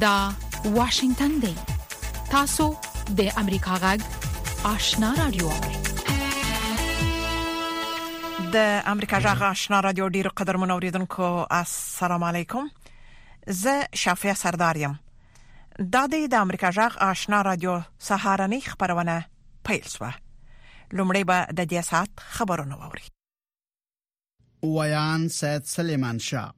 دا واشنگتن دی تاسو د امریکا غږ آشنا رادیو د امریکا غږ آشنا رادیو ډیر قدر منوریدونکو السلام علیکم زه شافیا سردار یم دا د امریکا غږ آشنا رادیو سهارنی خبرونه پیل شو لومړی به د دې سات خبرونه ووري ویان سید سلیمان شاه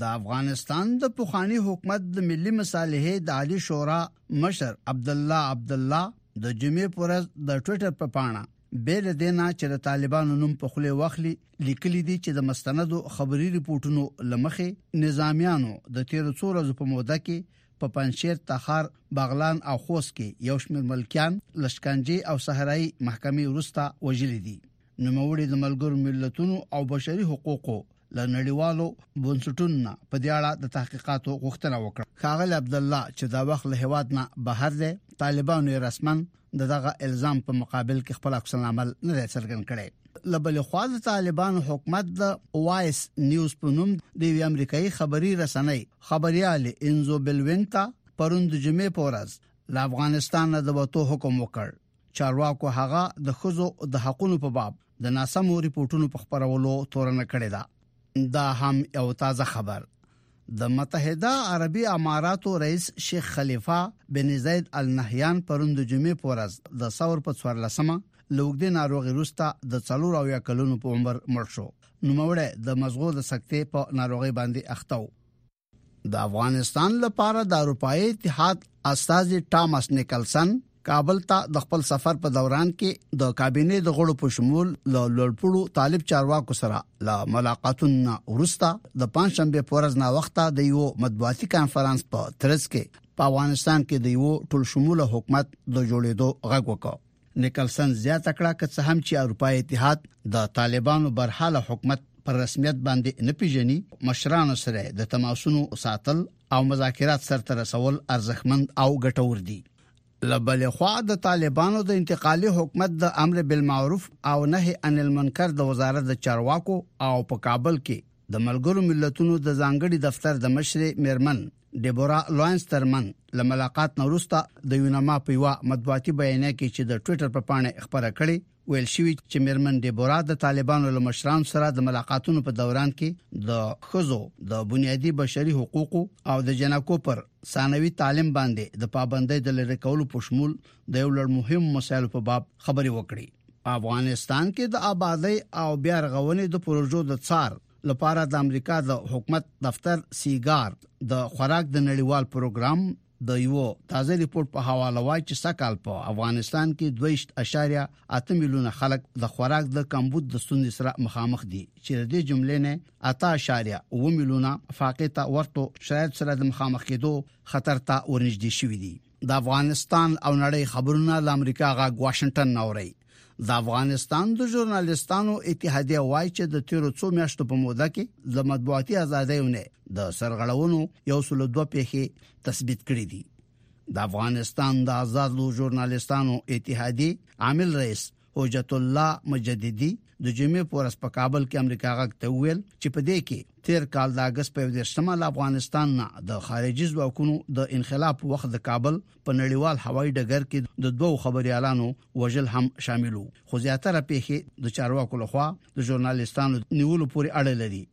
د افغانستان د پوخانی حکومت د ملي مصالحې د عالی شورا مشر عبد الله عبد الله د جمعې پورز د ټوئیټر په پاڼه بیل دینا چې د طالبانو نوم په خله واخلي لیکلي دي چې د مستندو خبري رپورټونو لمخې نظامیانو د 13 ورځې په موده کې په پنجشیر، تخار، بغلان او خوست کې یو شمېر ملکیان لشکنجې او صحرایي محکمې وروسته وژلي دي. نوموړي د ملګرو ملتونو او بشري حقوقو له نړیوالو بنسټونو نه په دې اړه د تحقیقاتو غوښتنه وکړه. ښاغلی عبدالله چې دا وخت له هېواد نه بهر دی، طالبانو یې رسماً د دغه الزام په مقابل کې خپل عکس العمل نه دی څرګند کړی لبل خو د طالبانو حکومت د وایس نیوز په نوم د یو امریکایي خبري رسنۍ خبريال انزو بلوینتا پروند جمعې پورز له افغانستان د وټو حکم وکړ چارواکو هغه د خزو د حقونو په باب د ناسمو ریپورتونو په خبرولو تورن کړی دی دا هم یو تازه خبر د متحده عربي اماراتو رئیس شیخ خلیفہ بن زید النهیان پرون د جمعې په ورځ د ثور په 14مه لوګدې ناروغي روسته د څلور او یا کلونو په عمر مړ شو نو مړ د مزغو د سکتې په ناروغي باندې اخته و د افغانستان لپاره د اروپאי اتحاد استاذ ټاماس نیکلسن کابل ته د خپل سفر په دوران کې د کابینې د غړو په شمول له لوړپوړو طالب چارواکو سره له ملاقاتونو وروسته د پنځشنبه په ورځ نا وخته د یو مطبوعاتي کانفرنس په ترڅ کې په افغانستان کې د یو ټول شموله حکومت د جوړېدو غږ وکړ نیکلسن زیاته کړه که څه هم چې اروپای اتحاد د طالبانو برحاله حکومت پر رسمیت باندې نه پیژني مشرانو سره د تماسونو ساتل او مذاکرات سرته رسول ارزښمند او ګټور دي لبل خو د طالبانو د انتقالي حکومت د امر بالمعروف او نهي عن المنکر د وزارت د چارواکو او په کابل کې د ملګرو ملتونو د ځانګړي دفتر د مشرې میرمن ډیبورا لوینز ترمن له ملاقات نه وروسته د یونما په یو مطبوعاتي بیان کې چې د ټوئیټر په پاڼه خبره کړې ویل شوی چې میرمن ډیبورا د طالبانو له مشرانو سره د ملاقاتونو په دوران کې د خزو د بنیادی بشري حقوقو او د جنکو پر ثانوي تعلیم باندې د پابندۍ د لری کولو په شمول د یو لړ مهم مسایلو په باب خبرې وکړي په افغانستان کې د آبادۍ او بیا رغونې د پروژو د څار لپاره د امریکا د حکومت دفتر سیګار د خوراک د نړیوال پروګرام د یو تازه ریپورت په حواله وایي چې سکهال په افغانستان کې 2.8 میلیونه خلک د خوراک د کمبود د ستونزې سره مخامخ دي چې د دې جملې نه 8.8 میلیونه فاقې ته ورته شرایط سره د مخامخ کېدو خطر ته ورنږدې شوې دي د افغانستان او نړۍ خبرونه له امریکا غا واشنگټن نوري د افغانستان د ژورنالیستانو اتحادیه وایي چې د تیرو څو میاشتو په موده کې د مطبوعاتي ازادیونه د سرغړونو یو سل دوه پیښې تثبیت کړې دي د افغانستان د آزادو ژورنالیستانو اتحادیه عامل رئیس حجت الله مجددي د جمعې په ورځ په کابل کې امریکا غږ ته ویل چې په دې کې تیر کال د اگست په 13مه له افغانستان نه د خارجي ځواکونو د انخلا په وخت د کابل په نړیوال هوایي ډګر کې د دوو خبريالانو وژل هم شاملو خو زیاتره پیښې د چارواکو لخوا د ژورنالیستانو نیولو پورې اړه لري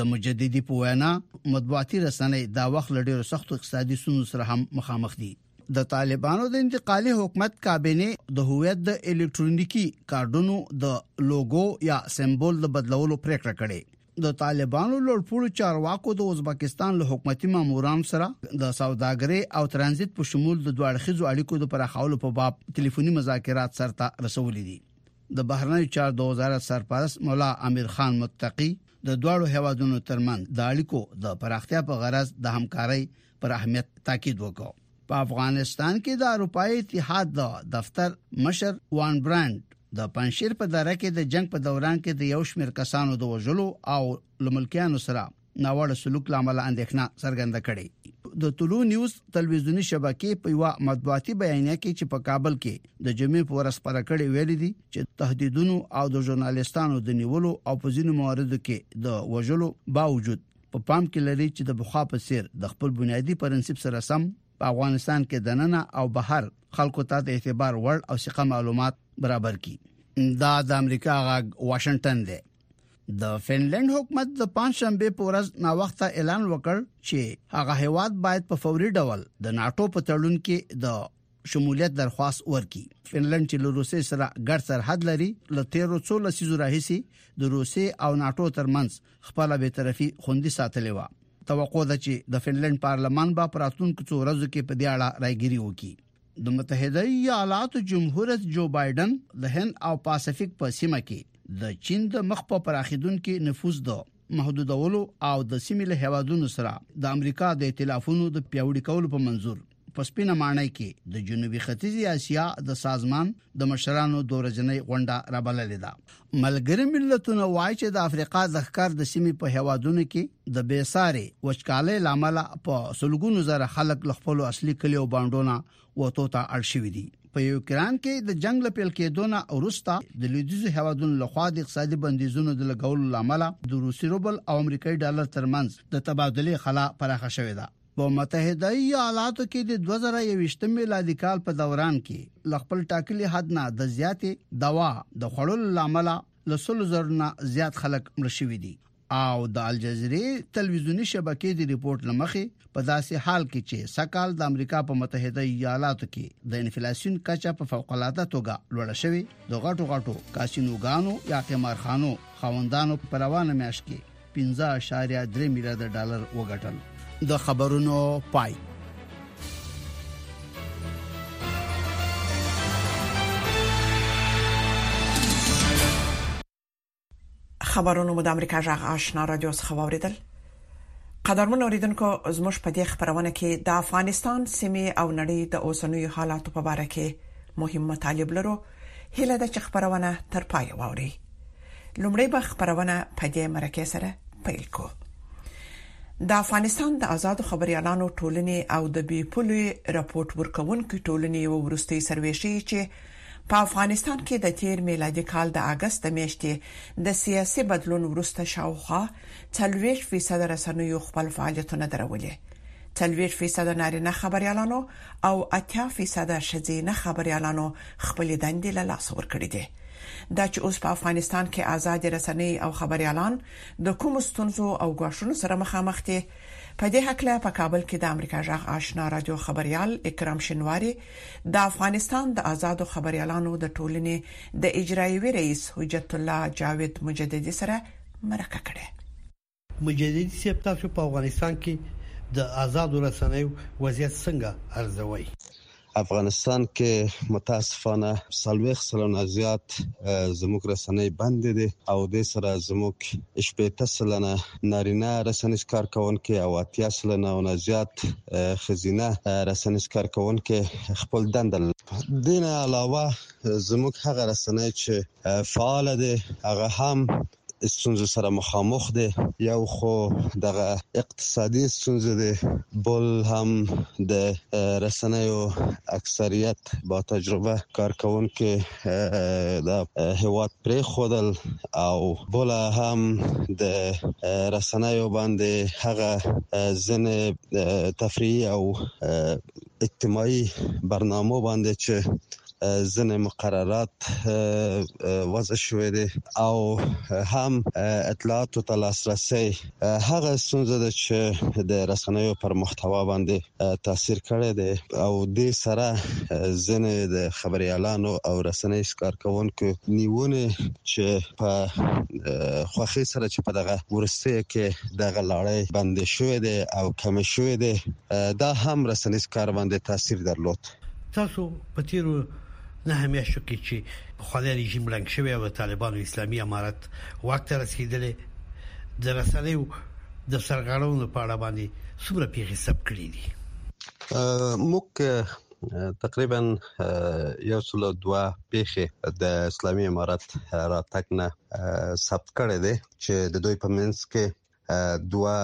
د مجددي په وینا مطبوعاتي رسنۍ دا وخت لړ ډیرو سخت اقتصادي سونو سره هم مخامخ دي د طالبانو د انتقالي حکومت کابینه د هویت د الکترونیکی کارډونو د لوګو یا سمبول د بدلولو پریکړه کړې د طالبانو لوړپوړو چارواکو د ازبکستان له حکومتي مامورانو سره د سوداګرۍ او ترانزیت په شمول د دوړخیزو اړیکو د پراخولو په باب ټلیفوني مذاکرات سرته رسولي دي د بهرنیو چارو د وزارت سرپرست مولا امیر خان متقی د دواړو هیوادونو ترمنځ د اړیکو د پراختیا په غرض د همکارۍ پر اهمیت تاکید وکړ په افغانستان کې د اروپאי اتحاد د دفتر مشر وان برانډ د پنځشیر په دره کې د جنگ په دوران کې د یو شمېر کسانو د وژلو او لملکیانو سره ناوړ سلوک لامل اندېښنه څرګنده کړې د طلوع نیوز تلویزیونی شبکې په یو مطبوعاتي بیانیه کې چې په کابل کې د جمعې په ورځ پر کړې ویل دي چې تهدیدونو او د ژورنالستانو د نیولو او په ځینو مواردو کې د وژلو باوجود په پام کې لري چې د بخوا په څیر د خپل بنیادی پرنسيپ سره سم په افغانستان کې د ننه او بهر خلکو ته د اعتبار وړ او ثقه معلومات برابر کړي دا د امریکا غاګ واشنگټن دی د فنلند حکومت د پنځشنبه په ورځ نا وخت اعلان وکړ چې هغه هیواد باید په فوري ډول د ناتو په تړون کې د شمولیت درخواست ورکړي فنلند چې له روسي سره ګډ سرحد لري له 13 څو لسیزو راهیسي د روسي او ناتو ترمنځ خپل به طرفي خوندي ساتلې و توقع ده چې د فنلند پارلمان به پراتونکو څو ورځو کې په دې اړه راګيري وکړي د متحده ایالاتو جمهور رئیس جو بایدن د هند او پاسفیک په سیمه کې د چین د مخ په پراخیدونکو نفوذ دو محدودولو او د سیمې له هوادونو سره د امریکا د ائتلافونو د پیوړی کولو په منزور په سپینه ماڼۍ کې د جنوبي ختیځې اسیا د سازمان د مشرانو د ورځنۍ غونډه رابللې ده ملګري ملتونه وایي چې د افریقا د ښکار د سیمې په هوادونو کې د بیسارې وچکالۍ لامل په سلګونو زره خلک له خپل اصلي کلیو باندونه وته ته اړ شوې دي په یوکران کې د جنگ له پیل کېدو نه وروسته د لویدیځو هیوادونو لخوا د اقتصادي بندیزونو د لګولو لامل د روسي روبل او امریکایي ډالر ترمنځ د تبادلې خلا پراخه شوې ده په متحده ایالاتو کې د 2021 میلادي کال په دوران کې ل خپل ټاکلي حد نه د زیاتې دوا د خړول لامل له سلو زرونه زیات خلک مړ شوي دي او د الجزیرې تلویزیونی شبکې د ریپورت لمخې په داسې حال کې چې سکهال د امریکا په متحده ایالاتو کې د انفلاسیون کچه په فوق العاده توګه لوړه شوې د غټو غټو کاسینوګانو یا قمارخانو خوندانو په روانه میاشت کې 15.3 میلیارډ ډالر وګټل د خبرونو پای خبرونه مو د امریکا جغ آشنا رادیو څخه واوریدل قدرمن اوریدونکو زموږ په دې خبرونه کې د افغانستان سیمه او نړۍ د اوسنوي حالاتو په اړه کې مهم مطالب لرو هله د خبرونه تر پای واوري لومړی به خبرونه په دې مرکه سره پیل کو د افغانستان د آزاد خبريالانو ټولنې او د بي پولې راپورټ ورکوونکو ټولنې یو ورستي سروې شي چې په افغانستان کې د تیر میلادي کال د اگست میاشتې د سیاسي بدلون وروسته شاوخوا 40% رسنیو خپل فعالیتونه درولې 40% نارینه خبريالانو او 80% ښځینه خبريالانو خپل دندې له لاسه ورکړې دي دا چې اوس په افغانستان کې ازادې رسنۍ او خبريالان د کوم ستونزو او ګواښونو سره مخامخ دي په دې حق له په کابل کې د امریکا جغ آشنا رادیو خبريال اکرام شنواری د افغانستان د آزادو خبريالانو د ټولنې د اجرایوي رئیس حجت الله جاوید مجددي سره مرکه کړې مجددي صاحب تاسو په افغانستان کې د آزادو رسنیو وضعیت څنګه ارزوي افغانستان کې متاسفانه سلويخ سلنه زیات زموږ رسنۍ بند دي او د سره زموږ شپېته سلنه نارینه رسنیز کارکونکو او اتیا سلنه او زیات خزینه رسنیز کارکونکو خپل دند دین علاوه زموږ هغه رسنۍ چې فعال دي هغه هم ستونزو سره مخامخ دی یو خو دغه اقتصادي ستونزې دی بل هم د رسنیو اکثریت با تجربه کارکونکو د هیواد پرې خودل او بل هم د رسنیو باندې هغه ځنه تفریح او اجتماعي برنامو باندې چې ځنې مقررات وضع شوې دي او هم اطلاعاتو ته لاسرسي هغه ستونزه ده چې د رسنیو پر محتوا باندې تاثیر کړی دی او د سره ځنې د خبريالانو او رسنۍ کارکونکو نیونه چې په خوخي سره چې په دغه ورسته کې دغه لاړې بندې شوې دي او کم شوې دي دا هم رسنیز کار باندې تاثیر درلود. تاسو په تیرو نه میاشتو کې چې پخوانی رژیم ړنګ شوی او طالبانو اسلامي امارت واک ته رسیدلی د رسنیو د سرغړونو په اړه باندې څومره پیښې ثبت کړې دي موږ تقریبا یو سل دوه پیښې د اسلامي امارت راتګ نه ثبت کړې دي چې د دوی په منځ کې دوه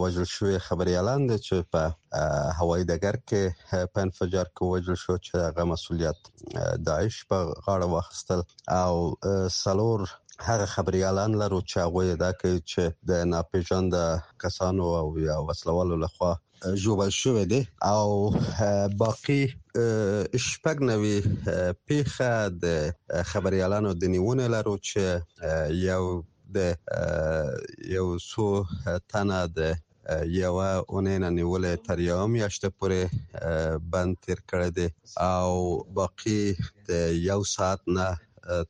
وژل شوی خبريالان دي چې په هوایي ډګر کې په انفجار کې وژل شو چې هغه مسولیت داعش په غاړه واخستل او سلور هغه خبريالان لرو چې هغه دا کوي چې د ناپیژاند کسانو او یا وسلوالو لخوا جوړ شوې دي او باقي شپږ نوي پیخه د خبريالانو د نیونه لرو چې یو د یو څو تنه د یوه اونۍ نه نیولې تر یو میاشت پورې بند تیر کړی دی او باقی د یو ساعت نه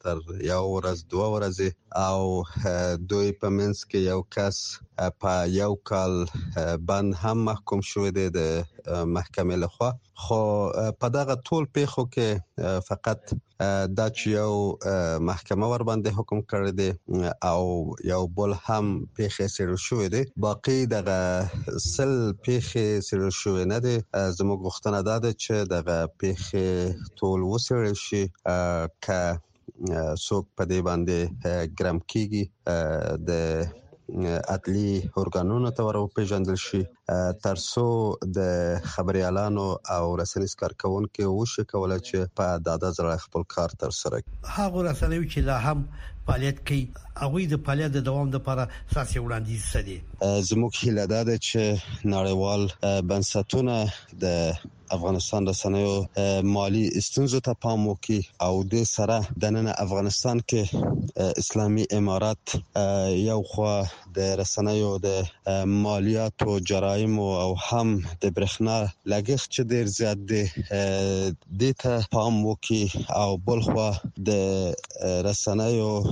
تر یو ورځ دوه ورځې او دوی په منځ کې یو کس په یو کال بند هم محکوم شوی دی د محکمې لخوا خو په دغه ټول پیښو کې فقط دا چې یو محکمه ور باندې حکم کړی دی او یو بل هم پیښې سره شوې دي باقي دغه سل پیښې سره شوې نه دي زموږ غوښتنه ده چې دغه پیښې ټول وسره شي ک څوک په دې باندې ګرم کیږي د عدلی ارګانونو ته وروپېژندل شي ترڅو د خبريالانو او رسنیز کارکونکو وشي کولای چې په داده زړه خپل کار تر سره هغه رسنیو چې لا هم فعالیت کوي هغه د فعالیت د دوام لپاره ساسي وړاندیز سدي زموږ هیله ده چې نړیوال بنسټونه د افغانستان رسنیو مالی ستونزو ته پام وکړي او د سره د نن افغانستان کې اسلامي امارات یو خو د رسنیو د مالیاتو جرایم او هم د برښنا لګښت چې ډیر زیات دی د ته پام وکړي او بل خو د رسنیو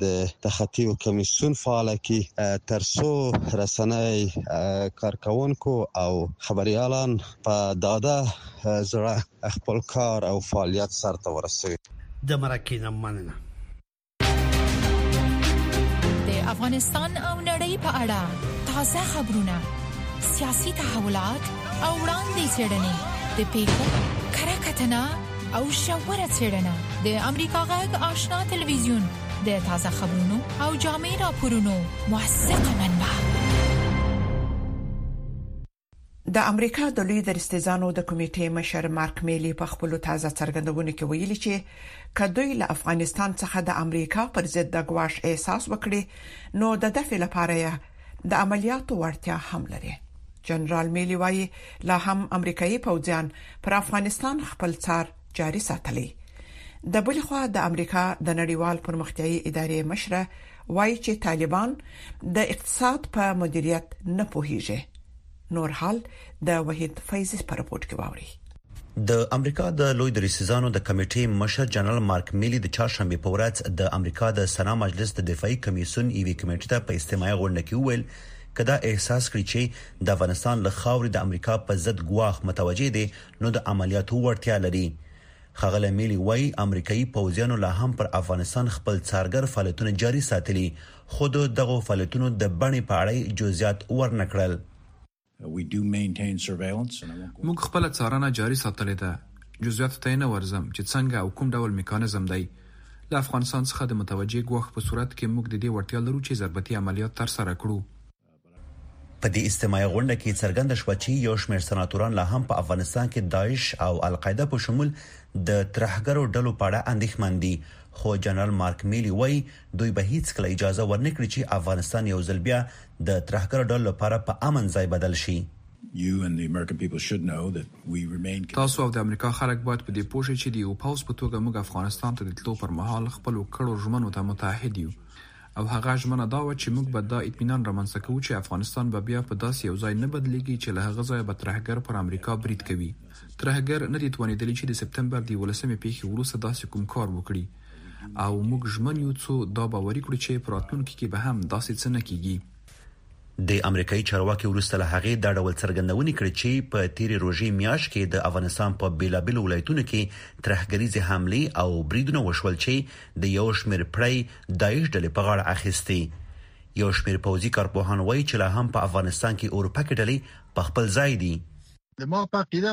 د تخطیو کمیسیون فعال کی ترسو رسنۍ کارکونکو او خبريالان په داده زړه خپل کار او فعالیت سرته ورسوي د مرکې نه مننه د افغانستان او نړۍ په اړه تازه خبرونه سیاسي تحولات او وړاندې څرګندې د پیښو کره کتنه او شوره څېړنه د امریکا غږ آشنا تلویزیون د تازه خبرونو او جامع راپورونو موثقه منبع د امریکا د لوی درستیزانو د کمیټې مشر مارک میلی په خپل تازه څرګندونو کې ویلي چې کدوې له افغانستان څخه د امریکا پر ضد د ګواښ احساس وکړي نو د دفع لپاره د عملیاتو وړتیا هم لري جنرال میلي وایي لا هم امریکایي پوځیان پر افغانستان خپل څار جاري ساتلی د بل خو د امریکا د نړیوال پرمختیايي ادارې مشره وایي چې طالبان د اقتصاد په مدیریت نه پوهیږي نور حال د وحید فیضی پر رپورت کې واوري د امریکا د لوی دریسیزانو د کمیټې مشر جنرال مارک میلی د چهارشنبه په ورځ د امریکا د سنا مجلس د دفاعي کمیسون ایوي کمیټې ته په استماعي غونډه کې وویل که دا احساس کړي چې د افغانستان له خاورې د امریکا په ضد ګواښ متوجه دی نو د عملیاتو وړتیا لري خغله میلی وای امریکایي پوځیانو لا هم پر افغانستان خپل څارګر فعالیتونه جاري ساتلي خو د دغو فعالیتونو د بڼې په اړه جزئیات ورنکړل موږ خپله څارنه جاري ساتلې ده جزئیاتو ته یې نه ورځم چې څنګه او کوم ډول میکانیزم دی له افغانستان څخه د متوجه ګواښ په صورت کې موږ د دې وړتیا لرو چې ضربتي عملیات ترسره کړو. په دې استماعي غونډه کې څرګنده شوه چې یو شمېر سناتوران لا هم په افغانستان کې داعش او القاعده په شمول د ترهګرو ډلو په اړه اندېښمن دي، خو جنرال مارک میلي وايي، دوی به هېڅکله اجازه ورنه کړي چې افغانستان یو ځل بیا د ترهګرو ډلو لپاره په امن ځای بدل شي. تاسو او د امریکا خلک باید په دې پوه شئ چې د یوه پوځ په توګه موږ افغانستان ته د تلو پر مهال خپلو کړو ژمنو ته متعهد یو او هغه ژمنه دا وه چې موږ به دا اطمینان رامنځته کوو چې افغانستان به بیا په داسې یو ځای نه بدلېږي چې له هغه ځایه به ترهګر پر امریکا برید کوي. ترهګر نه دي توانېدلي چې د سپتمبر د یوولسمې پېښې وروسته داسې کوم کار وکړي او موږ ژمن یو څو دا باوري کړو چې په راتلونکي کې به هم داسې څه نه کېږي. د امریکایي چارواکي وروسته له هغې دا ډول څرګندونې کړې چې په تیرې روژې میاشت کې د افغانستان په بیلابیلو ولایتونو کې ترهګریزې حملې او بریدونه وشول چې د یو شمیر پړی داعش ډلې په غاړه اخیستي یو شمیر پوځي کارپوهان وایي چې لا هم په افغانستان کې اورپکې ډلې په خپل ځای دي د ما په عقیده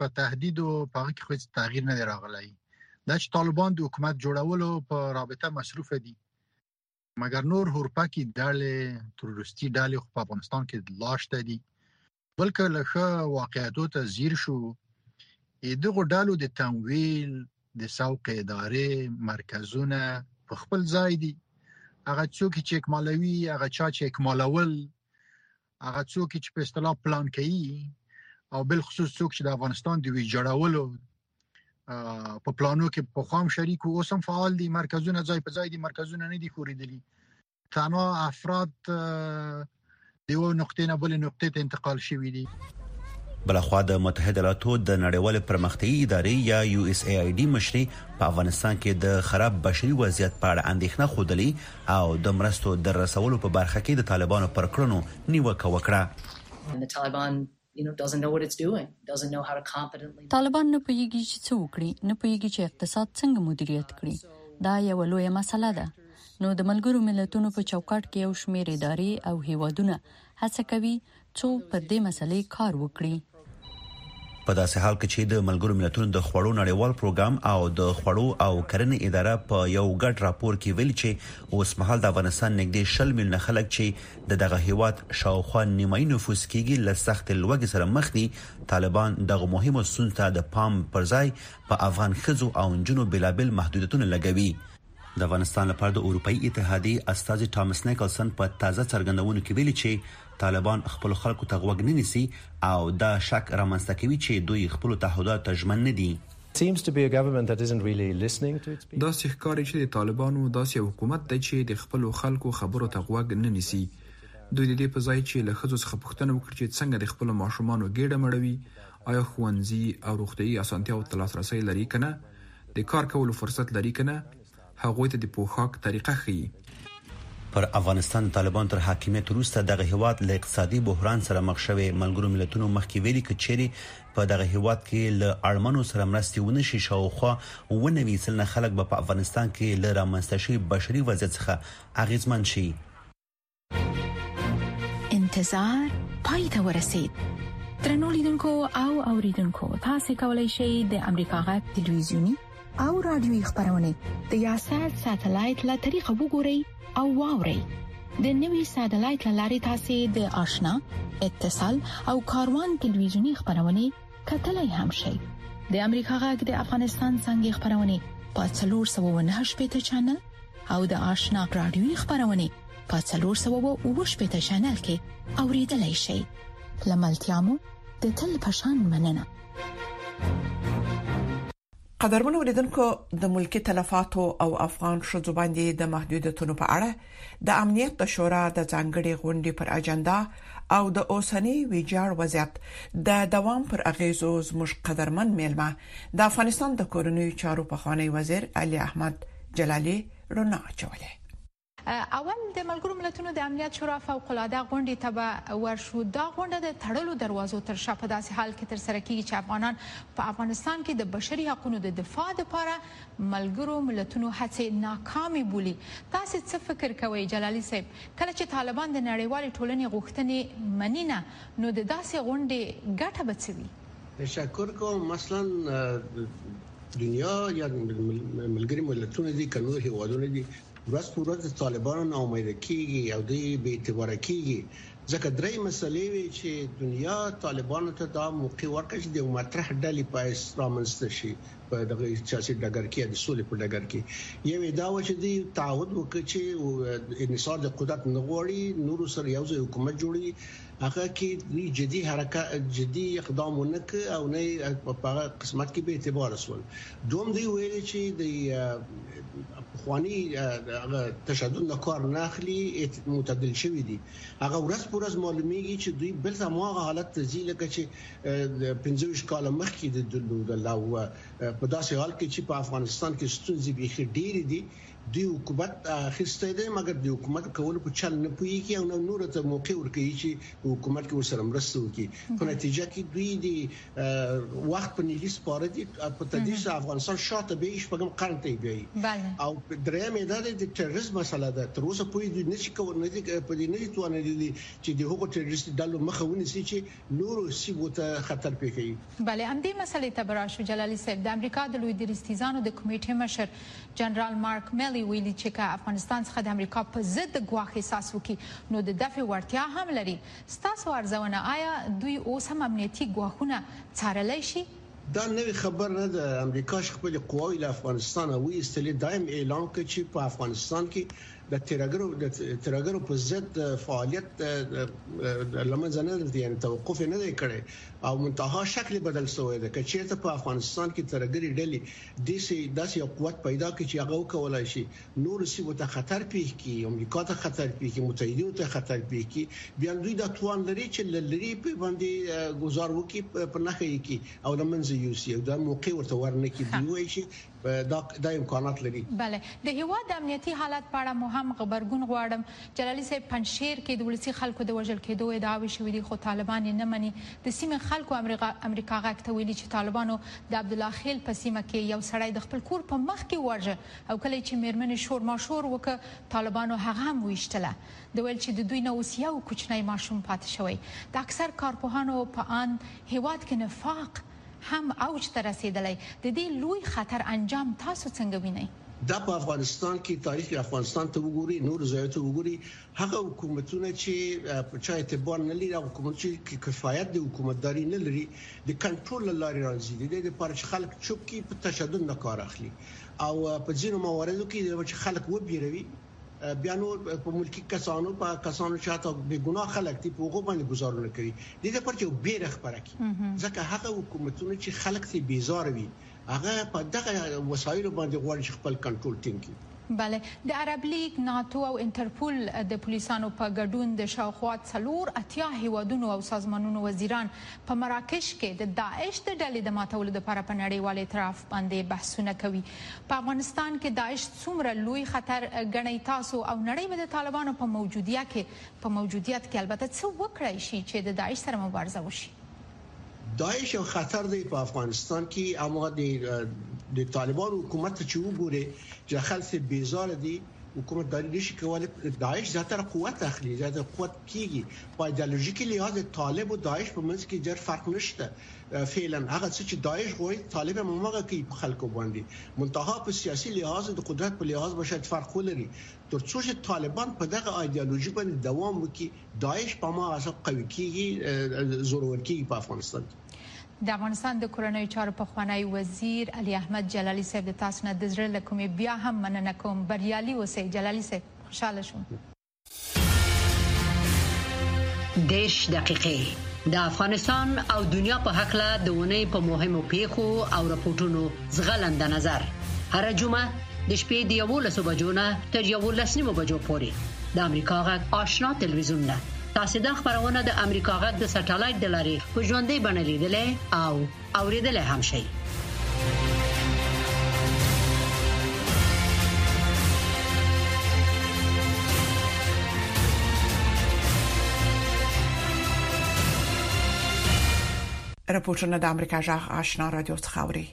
په تهدید او په هغه کې خو هیڅ تغییر نه دی راغلی دا چې طالبان د حکومت جوړولو په رابطه مصروف دي مګر نور هورپکی ډلې تروریستي ډلې خو په افغانستان کې لاشته دي بلکې له ښه واقعیتو ته زیر شو دغه ډلو د تمویل د سوق ادارې مرکزونه په خپل ځای دي هغه څوک چې اکمالوي هغه چا چې اکمالول هغه څوک چې په اصطلاح پلان کوي او بل خصوص څوک چې د افغانستان د ویجړولو په پلانو کې په خوام شریک او سم فعال دي مرکزونه ځای په ځای دي مرکزونه نه دي خوریدلي تنها افراد دیو نقطې نه بل نقطې ته انتقال شوي دي بلخوا د متحده ایالاتو د نړیوال پرمختیايي ادارې یا یو اس ای آی ډی مشري په افغانستان کې د خراب بشري وضعیت په اړه اندېښنه خوده او د مرستو د رسولو په برخه کې د طالبانو پر کړنو نیوکه وکړه طالبان نه پوهیږي چې څه وکړي، نه پوهیږي چې اقتصاد څنګه مدیریت کړي. دا یوه لویه مسله ده. نو د ملګرو ملتونو په چوکاټ کې یو شمیر ادارې او هیوادونه هڅه کوي څو پر دې مسلې کار وکړي. په داسې حال کې چې د ملګرو ملتونو د خوړو نړیوال پروګرام او د خوړو او کرنې اداره په یو ګډ راپور کې ویلي چې اوسمهال د افغانستان نږدې شل میلیونه خلک چې د دغه هېواد شاوخوا نیمايي نفوس کېږي له سختې لوږې سره مخ دي، طالبان دغو مهمو ستونزو ته د پام پر ځای په افغان ښځو او نجونو بېلابېل محدودیتونه لګوي. د افغانستان لپاره د اروپايي اتحادیې استازي ټامس نیکلسن په تازه څرګندونو کې ویلي چې طالبان خپلو خلکو ته غوږ نه نیسي او دا شک رامنځته کوي چې دوی خپلو تعهداتو ته ژمن نه دي. داسې ښکاري چې د طالبانو داسې یو حکومت دی چې د خپلو خلکو خبرو ته غوږ نه نیسي. دوی د دې په ځای چې له ښځو څخه پوښتنه وکړي چې څنګه د خپلو ماشومانو ګېډه مړوي، آیا ښوونځي او روغتیايي اسانتیاوو ته لاسرسی لري که نه، د کار کولو فرصت لري که نه، هغوی ته د پوښاک طریقه ښيي. پر افغانستان د طالبانو تر حاکمیت وروسته دغه هیواد له اقتصادي بحران سره مخ شوی، ملګرو ملتونو مخکې ویلي که چیرې په دغه هیواد کې له اړمنو سره مرستې ونه شي شاوخوا اووه نوي سلنه خلک به په افغانستان کې له رامنځته شوي بشري وضعیت څخه اغیزمن شي. انتظار پای ته ورسید ترنو لیدونکو او اوریدونکو تاسو کولی شئ د امریکا غا ټلویزیونی او رادیوي خبرونه د یاسات ساتلایت له طریقو وګورئ او واورئ د نوي ساتلایت لارې تاسو د آشنا اتصال او کاروان ټلویزیونی خبرونه کتلای هم شئ د امریکا غږ د افغانستان څنګه خبرونه په 398 چنل او د آشنا رادیوي خبرونه په 390 چینل کې اوریدلای شئ لملتيامو د تل پشان مننه قدرمن اوریدونکو د ملکی تلفاتو او افغان شذو باندې د محدودیتونو په اړه د امنیت د شورا د ځانګړي غونډې پر اجندا او د اوسنی ویجاړ وضعیت د دوام پر اغیزو زموږ قدرمن میلمه د افغانستان د کورنیو چارو پخوانی وزیر علي احمد جلالي رڼا اچولې اول د ملګرو ملتونو د امنیت شورا فوق العاده غونډې ته به ورشو دا غونډه د تړلو دروازو تر شا په داسې حال کې تر سره کیږي چې افغانان په افغانستان کې د بشري حقوقو د دفاع لپاره ملګرو ملتونو هڅې ناکامې بولی تاسو څه فکر کوئ جلالی صاحب کله چې طالبان د نړیوالې ټولنې غوښتنې منی نه نو د داسې غونډې ګټه به څه وي تشکر کوم مثلا دنیا یا ملګری ملتونه دي کنور هیوادونه دي ورځ په ورځ طالبانو نه امید کیږي او دوی به اعتبار کیږي ځکه درې مسلې وی چې دنیا طالبانو ته دا موقع ورکړي چې د مطرح ډلې په اسلام منسته شي په دغه سیاسي ډګر کې د سولې په ډګر کې یو دا و چې دی تعهد وکړي چې انصار د قدرت نغوړي نور سره یو ځای حکومت جوړي هغه کې دوی جدي حرکت جدي اقدام ونه ک او نه په هغه قسمت کې به اعتبار سول دوم دی ویل چې د خواني هغه تشدد نه کار نه اخلي متدل شوی دي هغه ورځ پر ورځ معلومیږي چې دوی بل زموږه حالت ته ځي لکه چې 15 کال مخکې د دلو د لاو په داسې حال کې چې په افغانستان کې ستونزې به ډېری دي دی حکومت اخیستی دی مګر د حکومت کولو په چل نه پوهیږي او نه نور ته موقع ورکوي چې په حکومت کې ورسره مرسته وکړي په نتیجه کې دوی د وخت په نیلی سپاره دي په تدریس افغانستان شاته به شپږم قرن ته بیایي او درېمه دا د تروریست مسله ده تر اوسه پوری دوی نشي کولای په دې نه توانېدلي چې د هغو تروریست ډلو مخه ونیسي چې نورو سیمو ته خطر پېښوي. بله همدې مسئلې ته به راشو جلالي صاحب، د امریکا د لوی دریځتیزانو د کمېټې مشر جنرال مارک ملي ویلي چې که افغانستان څخه د امریکا په ضد ګواښ احساس وکړي نو د دفع وړتیا هم لري، ستاسو ارزونه ایا دوی اوس هم امنیتي ګواښونه څارلی شي؟ دا نوې خبره نه ده، امریکا چې خپلې قواوې له افغانستانه وایستلې دا هم اعلان کړ چې په افغانستان کې د ترهګرو په ضد فعالیت له منځه نه ځي یعنی توقف نه دی کړی او منتها شکل بدل شوی دی که چیرته په افغانستان کې ترهګري ډلې داسې داسې یو قوت پیدا کړي چې هغه وکولای شي نور سیمو ته خطر پیښ کړي امریکا ته خطر پیښ کړي متحدینو ته خطر پیښ کړي بیا دوی دا توان لري چې لری په باندې گزار وکړي په نخښه کې او له منځه یوسي دا موقع ورته ورنکړي دی وایي چې دا امکانات لري. بله د هیواد د امنیتي حالت په اړه مو هم غبرګون غواړم. جلالي صاحب پنجشیر کې د ولسي خلکو د وژل کیدو ادعاوې شوي دي خو طالبان یې نه مني. د سیمې خلکو امریکا غږ ته ویلي چې طالبانو د عبدالله خیل په سیمه کې یو سړی د خپل کور په مخ کې وواژه او کله یې چې میرمنې شور ماشور وکړ طالبانو هغه هم ویشتله. ده ویل چې د دوی نه اوس یو کوچنی ماشوم پاتې شوی. د اکثر کارپوهانو په اند هیواد کې نفاق، هم اوج ته رسیدلی، د دې لوی خطر انجام تاسو څنګه وینئ؟ دا په افغانستان کې تاریخ افغانستان ته وګوري نورو ځایو ته وګوري هغه حکومتونه چې په چا اعتبار نه لري هغه حکومت چې کفایت د حکومتداري نه لري د کنټرول له لارې راځي د دې لپاره چې خلک چوپ کی په تشدد نه کار اخلي او په ځینو مواردو کې چې خلک وبیروي بیا نور په ملکی کسانو په کسانو چې تاسو به ګناه خلک دی په هغه باندې گزارونه کوي د دې لپاره چې بیره خبره کی ځکه هغه حکومتونه چې خلک ته بیزار وي هغه په دغه وسایل باندې غواړي خپل کنټرول ټینګ کړي بله د عرب لیګ ناتو او انټرپول د پولیسانو په ګډون د شاوخوا څلور اتیا هیوادونو او سازمانونو وزیران په مراکش کې د داعش د ډلې د ماتولو لپاره په نړیوال اعتراف باندې بحثونه کوي په افغانستان کې داعش څومره لوی خطر ګڼئ تاسو او نړۍ به د طالبانو په موجودیه کې په موجودیت کې البته څه وکړای شي چې د داعش سره مبارزه وشي؟ داعش یو خطر دی په افغانستان کې اما د طالبانو حکومت ته چې وګوري چې خلک یې بیزاره دي حکومت دا نشي کولای داعش زیاتره قوت اخلي زیاتره قوت کیږي په ایدئولوژیکي لحاظ طالب او داعش په منځ کې ډېر فرق نشته فعلا هغه څه چې داعش غواړي طالب هم هغه کوي په خلکو باندې منتها په سیاسي لحاظ د قدرت په لحاظ به شاید فرق ولري ترڅو چې طالبان په دغه ایدئولوژي باندې دوام وکړي داعش په ما حساب قوي کیږي زورور کیږي په افغانستان کې د افغانستان د کورنیو چارو په خوانی وزیر علي احمد جلالی صاحب د تاسو نه د زړه له کومې بیا هم مننه کوم بریالي اوسئ جلالی صاحب خوشاله شوم دیش دقیقې د افغانستان او دنیا په حق له دونې په مهمو پیښو او رپورټونو زغلند نظر هر جمعه د شپې د 11 بجو نه تر 11 نیمو بجو پورې د امریکا غږ آشنا ټلویزیون نه تاسو د خبرونه د امریکا غږ د سټلایټ د لارې په ژوندۍ بڼه لیدلې او اوریدلای هم شئ. رپوټونه د امریکا جغ آشنا رادیو څخه اوري.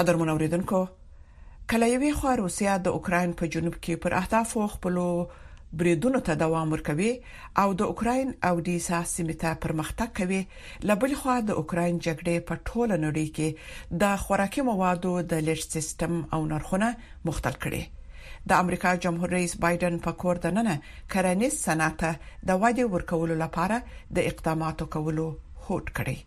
قدرمن اوریدونکو کله یوې خو روسیا د اوکرين په جنوب کې پر اهدافو خپل بریدونو ته دوام ورکوي او د اوکرين او د ایسا سیمې ته پرمختګ کوي لبل خو د اوکرين جګړې په ټوله نړۍ کې د خوراکي موادو د لیږد سیستم او نرخونه مختل کړي د امریکا جمهور رئیس بایدن په کور د ننه کرنیز صنعت د وادي ورکولو لپاره د اقداماتو کولو هوډ کړی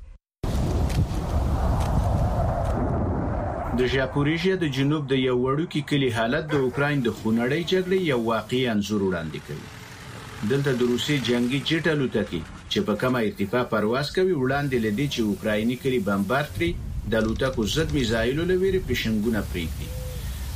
د ژاپوریژیا د جنوب د یو وړوکي کلي حالت د اوکراین د خونړۍ جګړې یو واقعي انځور وړاندې کوي. دلته د روسیې جنګي جیټ الوتکې، چې په کمه ارتفاع پرواز کوي، وړاندې له دې چې اوکرایني کلي بمبارد کړي، د الوتکو ضد میزایلو له وېرې پرېشنګونه پرېږدي.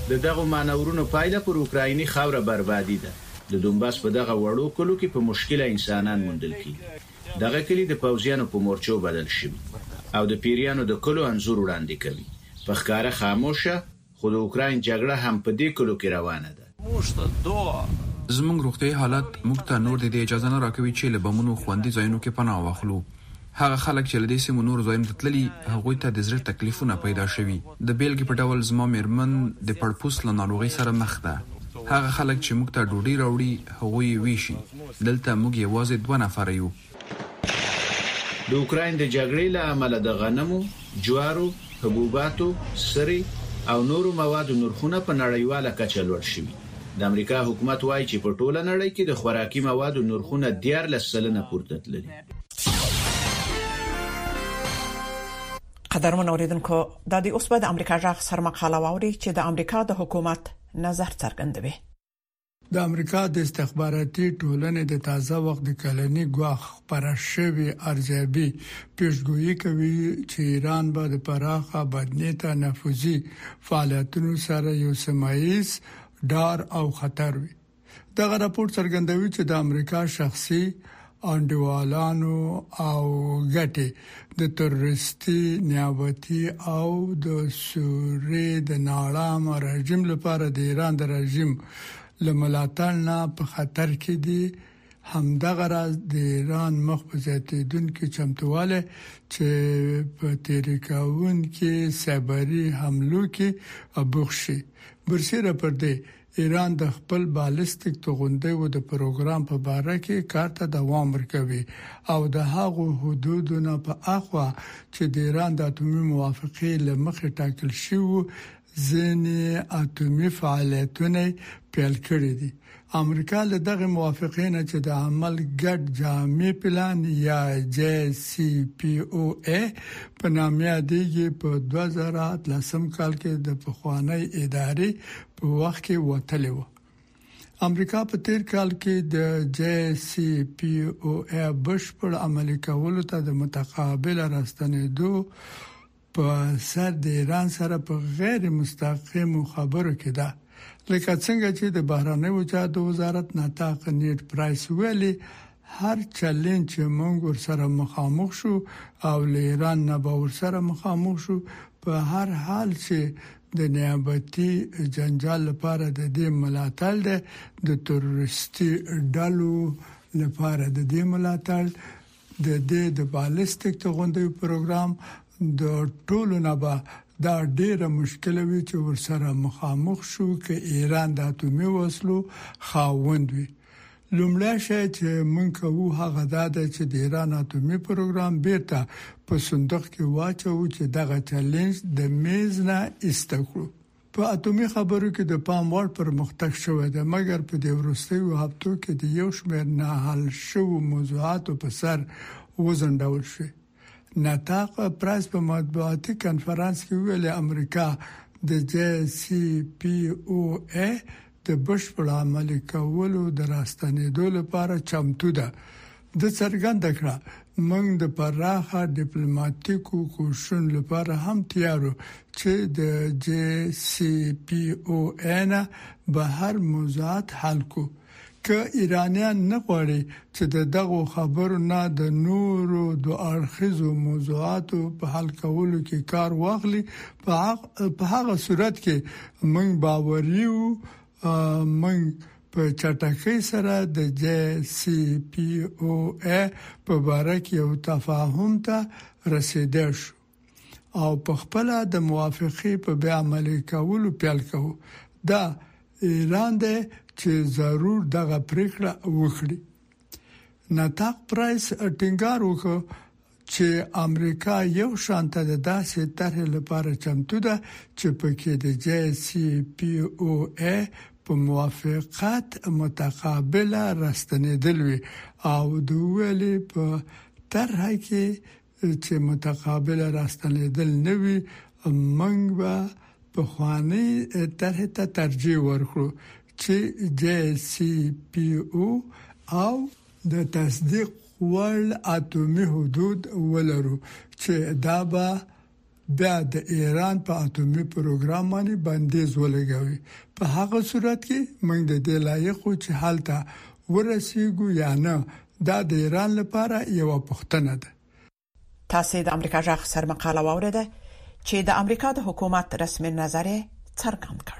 د دغو مانورونو پایله پر اوکرایني خاوره بربادي ده. د دونباس په دغه وړو کلو کې په مشکله انسانان موندل کېږي. دغه کلي د پوځيانو په مورچو بدل شوي او د پيريانو د کلو انځور وړاندې کوي. په ښکاره خاموشه، خو د اوکراين جګړه هم په دې کلو کې روانه ده. زموږ روغتيايي حالت موږ ته نور د دې اجازه نه راکوي چې له بمونو خوندي ځايونو کې پناه واخلو. هغه خلک چې له دې سيمو نورو ځايونو ته تللي، هغوی ته د زړه تکليفونه پيدا شوي. د بېلګې په ډول زما مېرمن د پړپوس له ناروغۍ سره مخ ده. هغه خلک چې موږ ته ډوډۍ راوړي، هغوی يې وېشي. دلته موږ یوازې دوه نفره یو. د اوکراین د جګړې له امله د غنمو، جوارو، حبوباتو، سرې او نورو موادو نرخونه په نړیواله کچه لوړ شوي. د امریکا حکومت وايي چې په ټوله نړۍ کې د خوراکي موادو نرخونه دیارلس سلنه پورته تللي. قدرمن اوریدونکو دا دی اوس به د امریکا غږ سرمقاله واوري چې د امریکا د حکومت نظر څرګندوي. د امریکا د استخباراتي ټولنې د تازه وخت د کلني ګواښ خبره شوې ارزیابي پیشګویي کوي چې ایران به د پراخ بدنیته نفوذي فعالیتونو سره یو سمایز ډار او خطر وي دغه راپور څرګندوي چې د امریکا شخصي انډیوالانو او ګټې د تروریستي نیابتي او د سورې د ناړامه رژیم لپاره د ایران د رژیم له ملاتړ نه په خطر کې دي همدغه راز د ایران مخ په زیاتیدونکو چمتواله چې په تیریکاون کې سایبری حملو کې ابوخشي برسیره پر دې ایران د خپل بالستیک توغندیو د پروګرام په باره کې کار ته دوام ورکوي او د هغو حدودو نه په اخوا چې د ایران د اتومي موافقې له مخې ټاکل شوي وو، ځینې اتومي فعالیتونه یې پیل کړي دي. امریکا له دغې موافقې نه چې د عمل ګډ جامع پلان یا JCPOA په نامه یادېږي، په دوه زره اتلسم کال کې د پخوانۍ ادارې په وخت کې وتلی وو. امریکا په تیر کال کې د جې سي پي او ای بشپړ عملي کولو ته د متقابل راستنېدو په سر د ایران سره په غیر مستقیم خبرو کې ده لکه څنګه چې د بهرنیو چارو وزارت نطاق نیډ پرایس ویلي هر چلینج چې موږ ورسره مخامخ شو او له ایران نه به ورسره مخامخ شو، په هر حال چې د نیابتي جنجال لپاره د دې ملاتړ دی، د تروریستي ډلو لپاره د دې ملاتړ، د دې د بالستیک توغندیو پروګرام، د ټولو نه به دا ډېره مشکله وي چې ورسره مخامخ شو که ایران د اتومي وسلو خاوند وي. لومړی شی چې موږ کوو هغه دا دی چې د ایران اتومي پروګرام بیرته په صندوق کې واچوو چې دغه چیلنج د میز نه ایسته کړو. په اتومي خبرو کې د پام وړ پرمختګ شوی دی مګر په دې وروستیو هفتو کې د یو شمیر نه حل شوو موضوعاتو په سر وځنډول شوې. نطاق پرایس په مطبوعاتي کنفرانس کې ویل امریکا د جې سي پي او ای د بشپړ عملي کولو د راستنېدو لپاره چمتو ده د څرګند کړه موږ د پراخه ډیپلوماټیکو کوششونو لپاره هم تیارو چې د جې سي پي او ای نه بهر موضوعات حل کو که ایرانیان نه غواړي چې د دغو خبرو نه د نورو دوه اړخیزو موضوعاتو په حل کولو کې کار واخلي، په هغه صورت کې موږ باوري یو موږ په چټکۍ سره د جې سي پي او اې په باره کې یو تفاهم ته رسیدای شو. او په خپله د موافقې په بیا عملي کولو پیل کوو، دا ایران دی چې ضرور دغه پریکړه وکړي. نطاق پرایس ټینګار وکړ چې امریکا یو شان ته د داسې طرحې لپاره چمتو ده چې په کې د JCPOA په موافقت متقابله راستنیدل وي او د ویلي په طرحه کې چې متقابل راستنیدل نه وي موږ به پخواني طرح ته ترجیح ورکړو چې جې سي پي او او د تصدیق وړ اتومي حدود ولرو چې دا به بیا د ایران په اتومي پروګرام باندې بندیز ولګوي په هغه صورت کې موږ د دې لایق یو چې هلته ورسیږو یا نه دا د ایران لپاره یو پوښتنه ده. تاسو د امریکا جغ سر مقاله واوریده چې د امریکا د حکومت رسمي نظر یې څرګند کړ.